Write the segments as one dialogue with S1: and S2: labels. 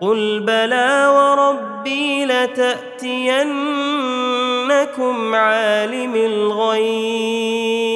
S1: قل بلى وربي لتاتينكم عالم الغيب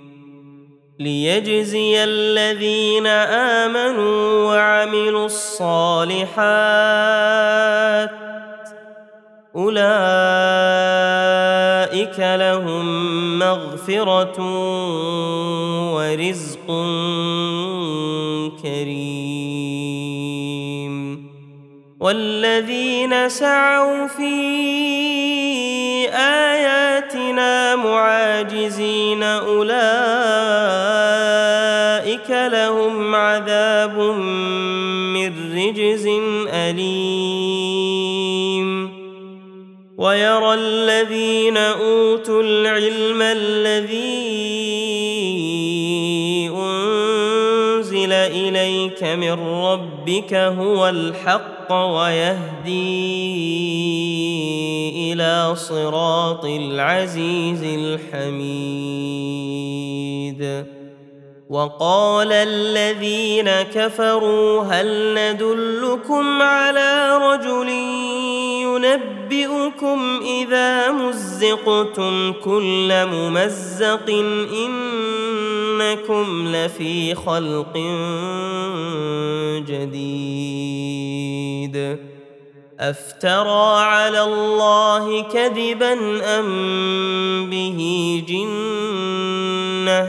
S1: ليجزي الذين آمنوا وعملوا الصالحات أولئك لهم مغفرة ورزق كريم. والذين سعوا في اياتنا معاجزين. أولئك لهم عذاب من رجز أليم. ويرى الذين أوتوا العلم الذي أنزل إليك من ربك هو الحق ويهدي إلى صراط العزيز الحميد. وقال الذين كفروا هل ندلكم على رجل ينبئكم إذا مزقتم كل ممزق إنكم لفي خلق جديد. أفترى على الله كذبا أم به جنة؟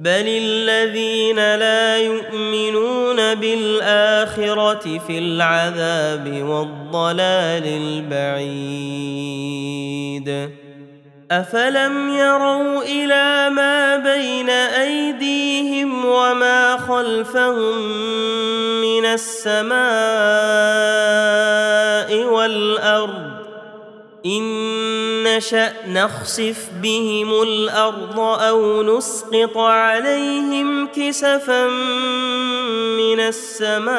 S1: بل الذين لا يؤمنون بالآخرة في العذاب والضلال البعيد. افلم يروا إلى ما بين ايديهم وما خلفهم من السماء والارض ان نشا نخسف بهم الأرض أو نسقط عليهم كسفا من السماء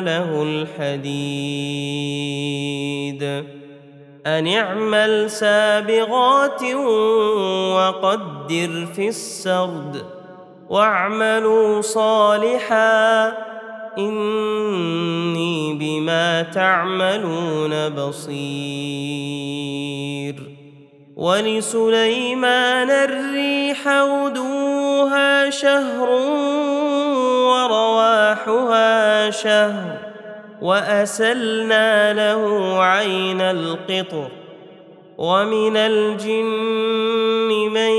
S1: له الحديد. ان اعمل سابغات وقدر في السرد واعملوا صالحا. إني بما تعملون بصير. ولسليمان الريح غدوها شهر ورواحها شهر وأسلنا له عين القطر ومن الجن من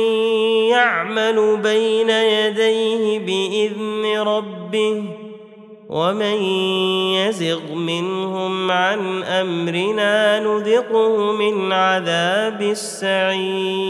S1: يعمل بين يديه بإذن ربه ومن يزغ منهم عن أمرنا نذقه من عذاب السعير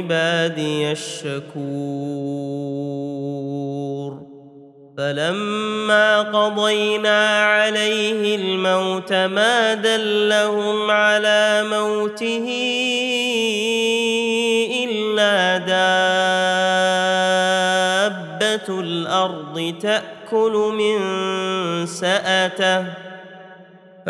S1: عبادي الشكور. فلما قضينا عليه الموت ما دلهم على موته إلا دابة الأرض تأكل من سأته.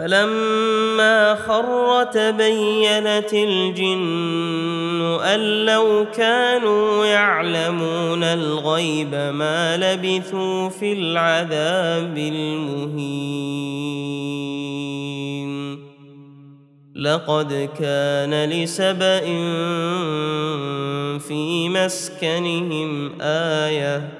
S1: فلما خر تبينت الجن أن لو كانوا يعلمون الغيب ما لبثوا في العذاب المهين. لقد كان لسبإ في مسكنهم آية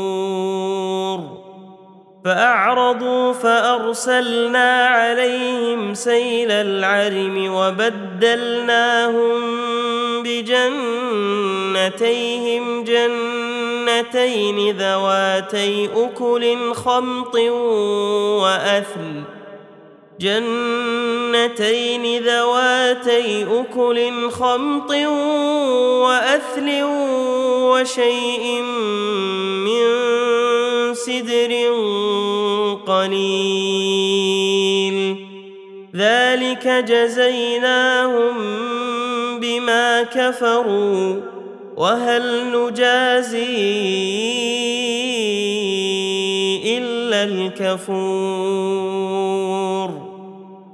S1: فأعرضوا فأرسلنا عليهم سيل العرم وبدلناهم بجنتيهم جنتين ذواتي أكل خمط وأثل جنتين ذواتي أكل خمط وأثل وشيء من سدر قليل ذلك جزيناهم بما كفروا وهل نجازي الا الكفور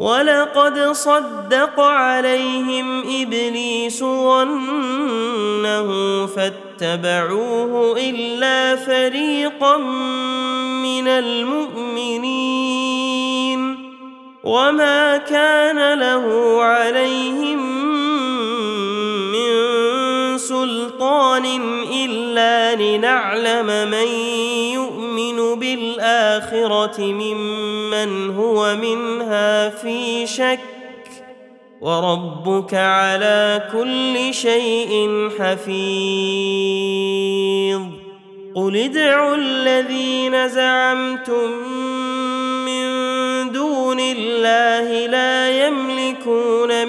S1: ولقد صدق عليهم إبليس ظنه فاتبعوه إلا فريقا من المؤمنين وما كان له عليهم من سلطان إلا لنعلم من بالاخره ممن هو منها في شك وربك على كل شيء حفيظ. قل ادعوا الذين زعمتم من دون الله لا يملكون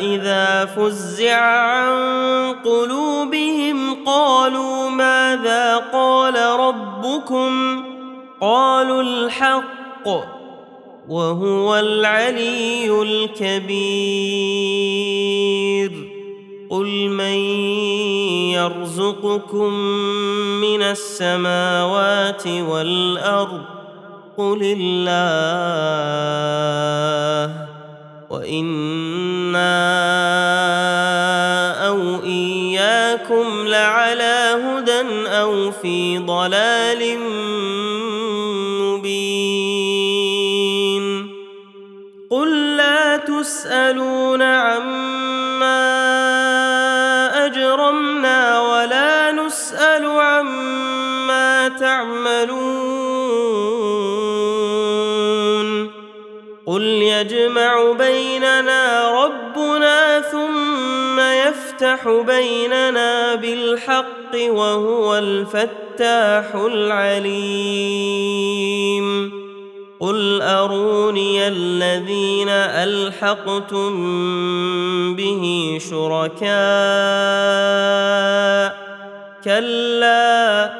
S1: إذا فزع عن قلوبهم قالوا ماذا ربكم؟ قالوا الحق وهو العلي الكبير. قل من يرزقكم من السماوات والأرض قل الله وإنا أو إياكم لعلى هدى أو في ضلال مبين. قل لا تسألون عما قل يجمع بيننا ربنا ثم يفتح بيننا بالحق وهو الفتاح العليم قل اروني الذين الحقتم به شركاء كلا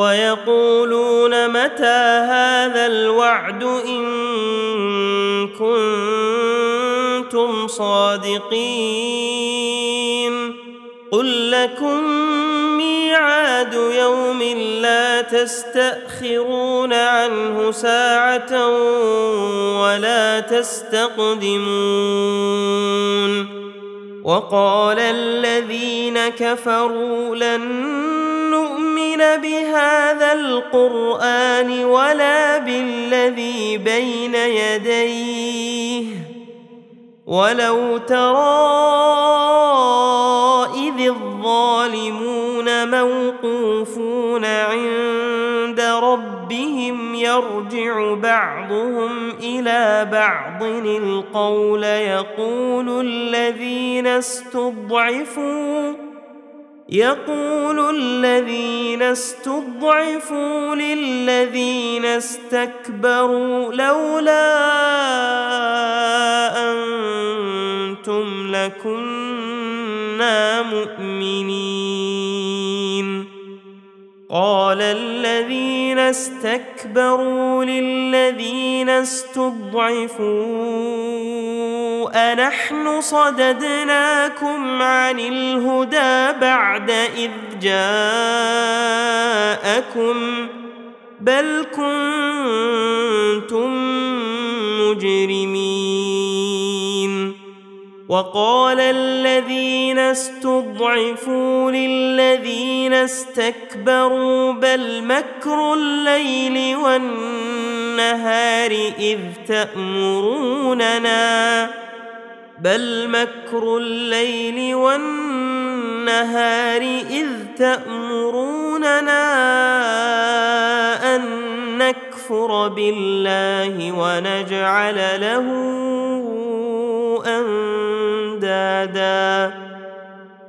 S1: ويقولون متى هذا الوعد إن كنتم صادقين قل لكم ميعاد يوم لا تستأخرون عنه ساعة ولا تستقدمون وقال الذين كفروا لن بهذا القرآن ولا بالذي بين يديه. ولو ترى اذ الظالمون موقوفون عند ربهم يرجع بعضهم إلى بعض. القول يقول الذين استضعفوا يقول الذين استضعفوا للذين استكبروا لولا أنتم لكنا مؤمنين. قال الذين استكبروا للذين استضعفوا انحن صددناكم عن الهدى بعد اذ جاءكم بل كنتم مجرمين وقال الذين استضعفوا للذين استكبروا بل مكر الليل والنهار اذ تامروننا بل مكر الليل والنهار اذ تامرنا ان نكفر بالله ونجعل له اندادا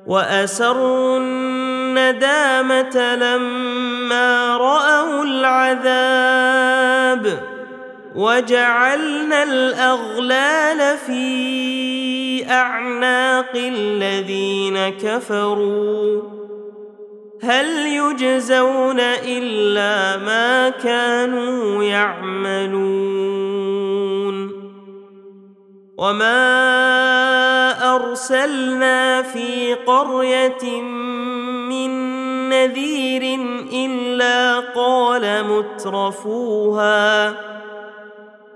S1: واسروا الندامه لما راوا العذاب وجعلنا الأغلال في أعناق الذين كفروا. هل يجزون إلا ما كانوا يعملون. وما أرسلنا في قرية من نذير إلا قال مترفوها.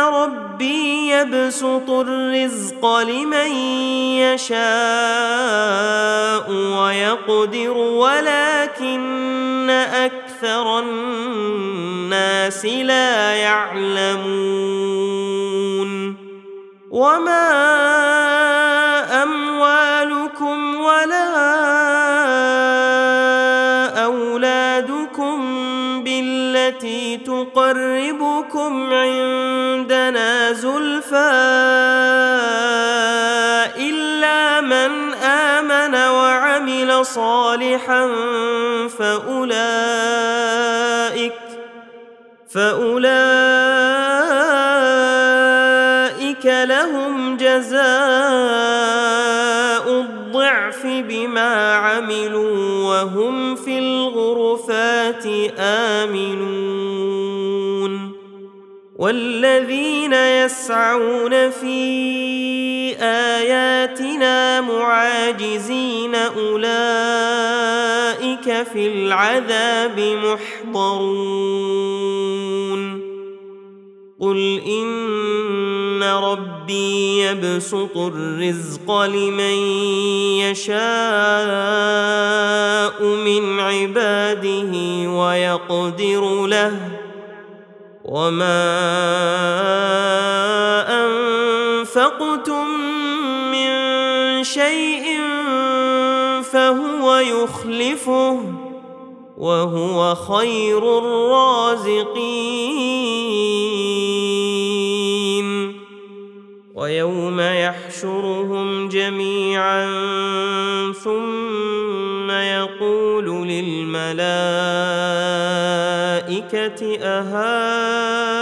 S1: ربي يبسط الرزق لمن يشاء ويقدر ولكن أكثر الناس لا يعلمون. وما صالحا فأولئك فأولئك لهم جزاء الضعف بما عملوا وهم في الغرفات آمنون والذين يسعون في اياتنا معاجزين اولئك في العذاب محضرون قل ان ربي يبسط الرزق لمن يشاء من عباده ويقدر له وما انفقتم شيء فهو يخلفه وهو خير الرازقين. ويوم يحشرهم جميعا ثم يقول للملائكة اهؤلاء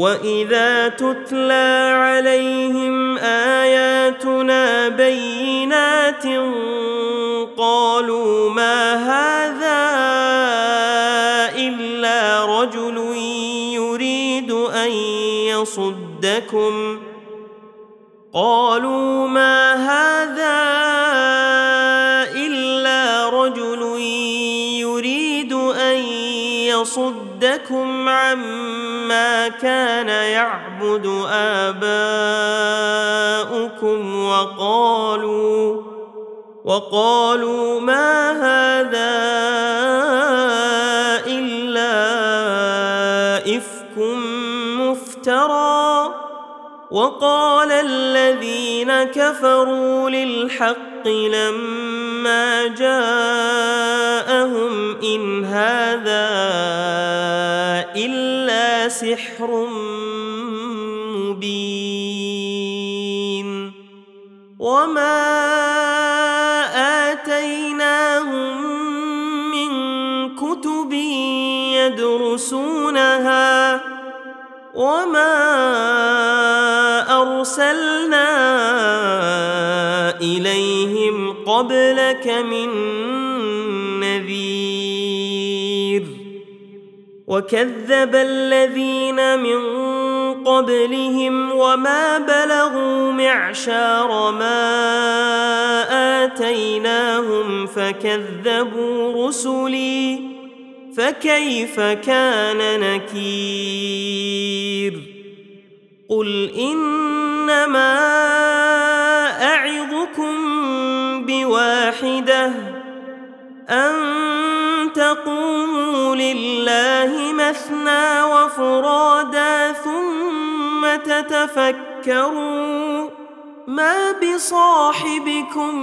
S1: واذا تتلى عليهم اياتنا بينات قالوا ما هذا الا رجل يريد ان يصدكم قالوا ما هذا الا رجل يريد ان يصدكم عما كان يعبد آباؤكم وقالوا وقالوا ما هذا إلا إفك مفترى وقال الذين كفروا للحق لما جاءهم إن هذا الا سحر مبين وما آتيناهم من كتب يدرسونها وما أرسلنا إليهم قبلك من نذير وكذب الذين من قبلهم وما بلغوا معشار ما آتيناهم فكذبوا رسلي فكيف كان نكير قل إنما أعظكم بواحدة أن تقوموا لله مثنى وفرادا ثم تتفكروا ما بصاحبكم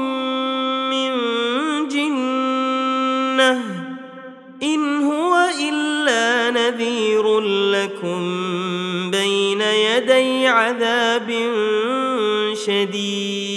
S1: من جنة إن هو إلا نذير لكم بين يدي عذاب شديد.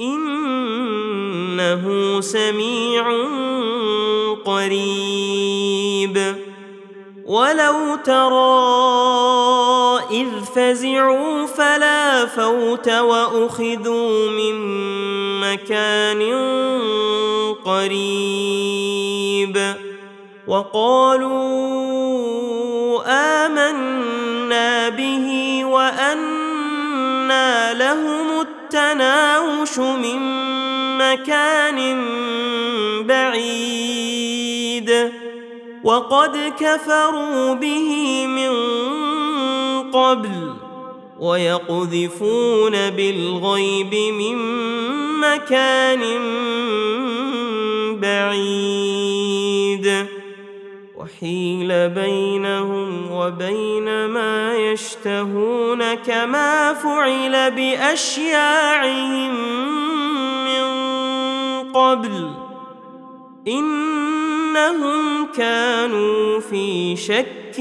S1: إنه سميع قريب. ولو ترى إذ فزعوا فلا فوت وأخذوا من مكان قريب. وقالوا آمنا به وانى لهم التناوش من مكان بعيد وقد كفروا به من قبل ويقذفون بالغيب من مكان بعيد وحيل بينهم وبين ما يشتهون كما فعل بأشياعهم من قبل إنهم كانوا في شك